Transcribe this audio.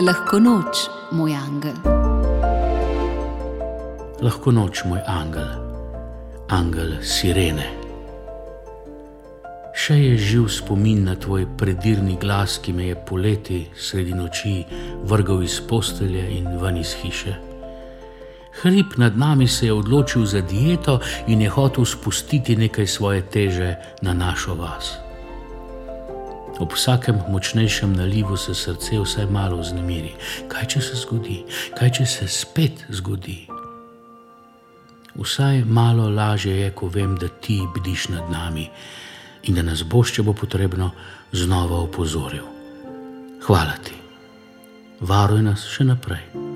Lahko noč, moj angel. Lahko noč, moj angel, angel sirene. Še je živ spomin na tvoj predirni glas, ki me je poleti sredi noči vrgal iz postelje in ven iz hiše. Hrib nad nami se je odločil za dieto in je hotel spustiti nekaj svoje teže na našo vas. Ob vsakem močnejšem nalivu se srce vsaj malo vznemiri. Kaj če se zgodi, kaj če se spet zgodi? Vsaj malo lažje je, ko vem, da ti bdiš nad nami in da nas boš, če bo potrebno, znova opozoril. Hvala ti. Varuj nas še naprej.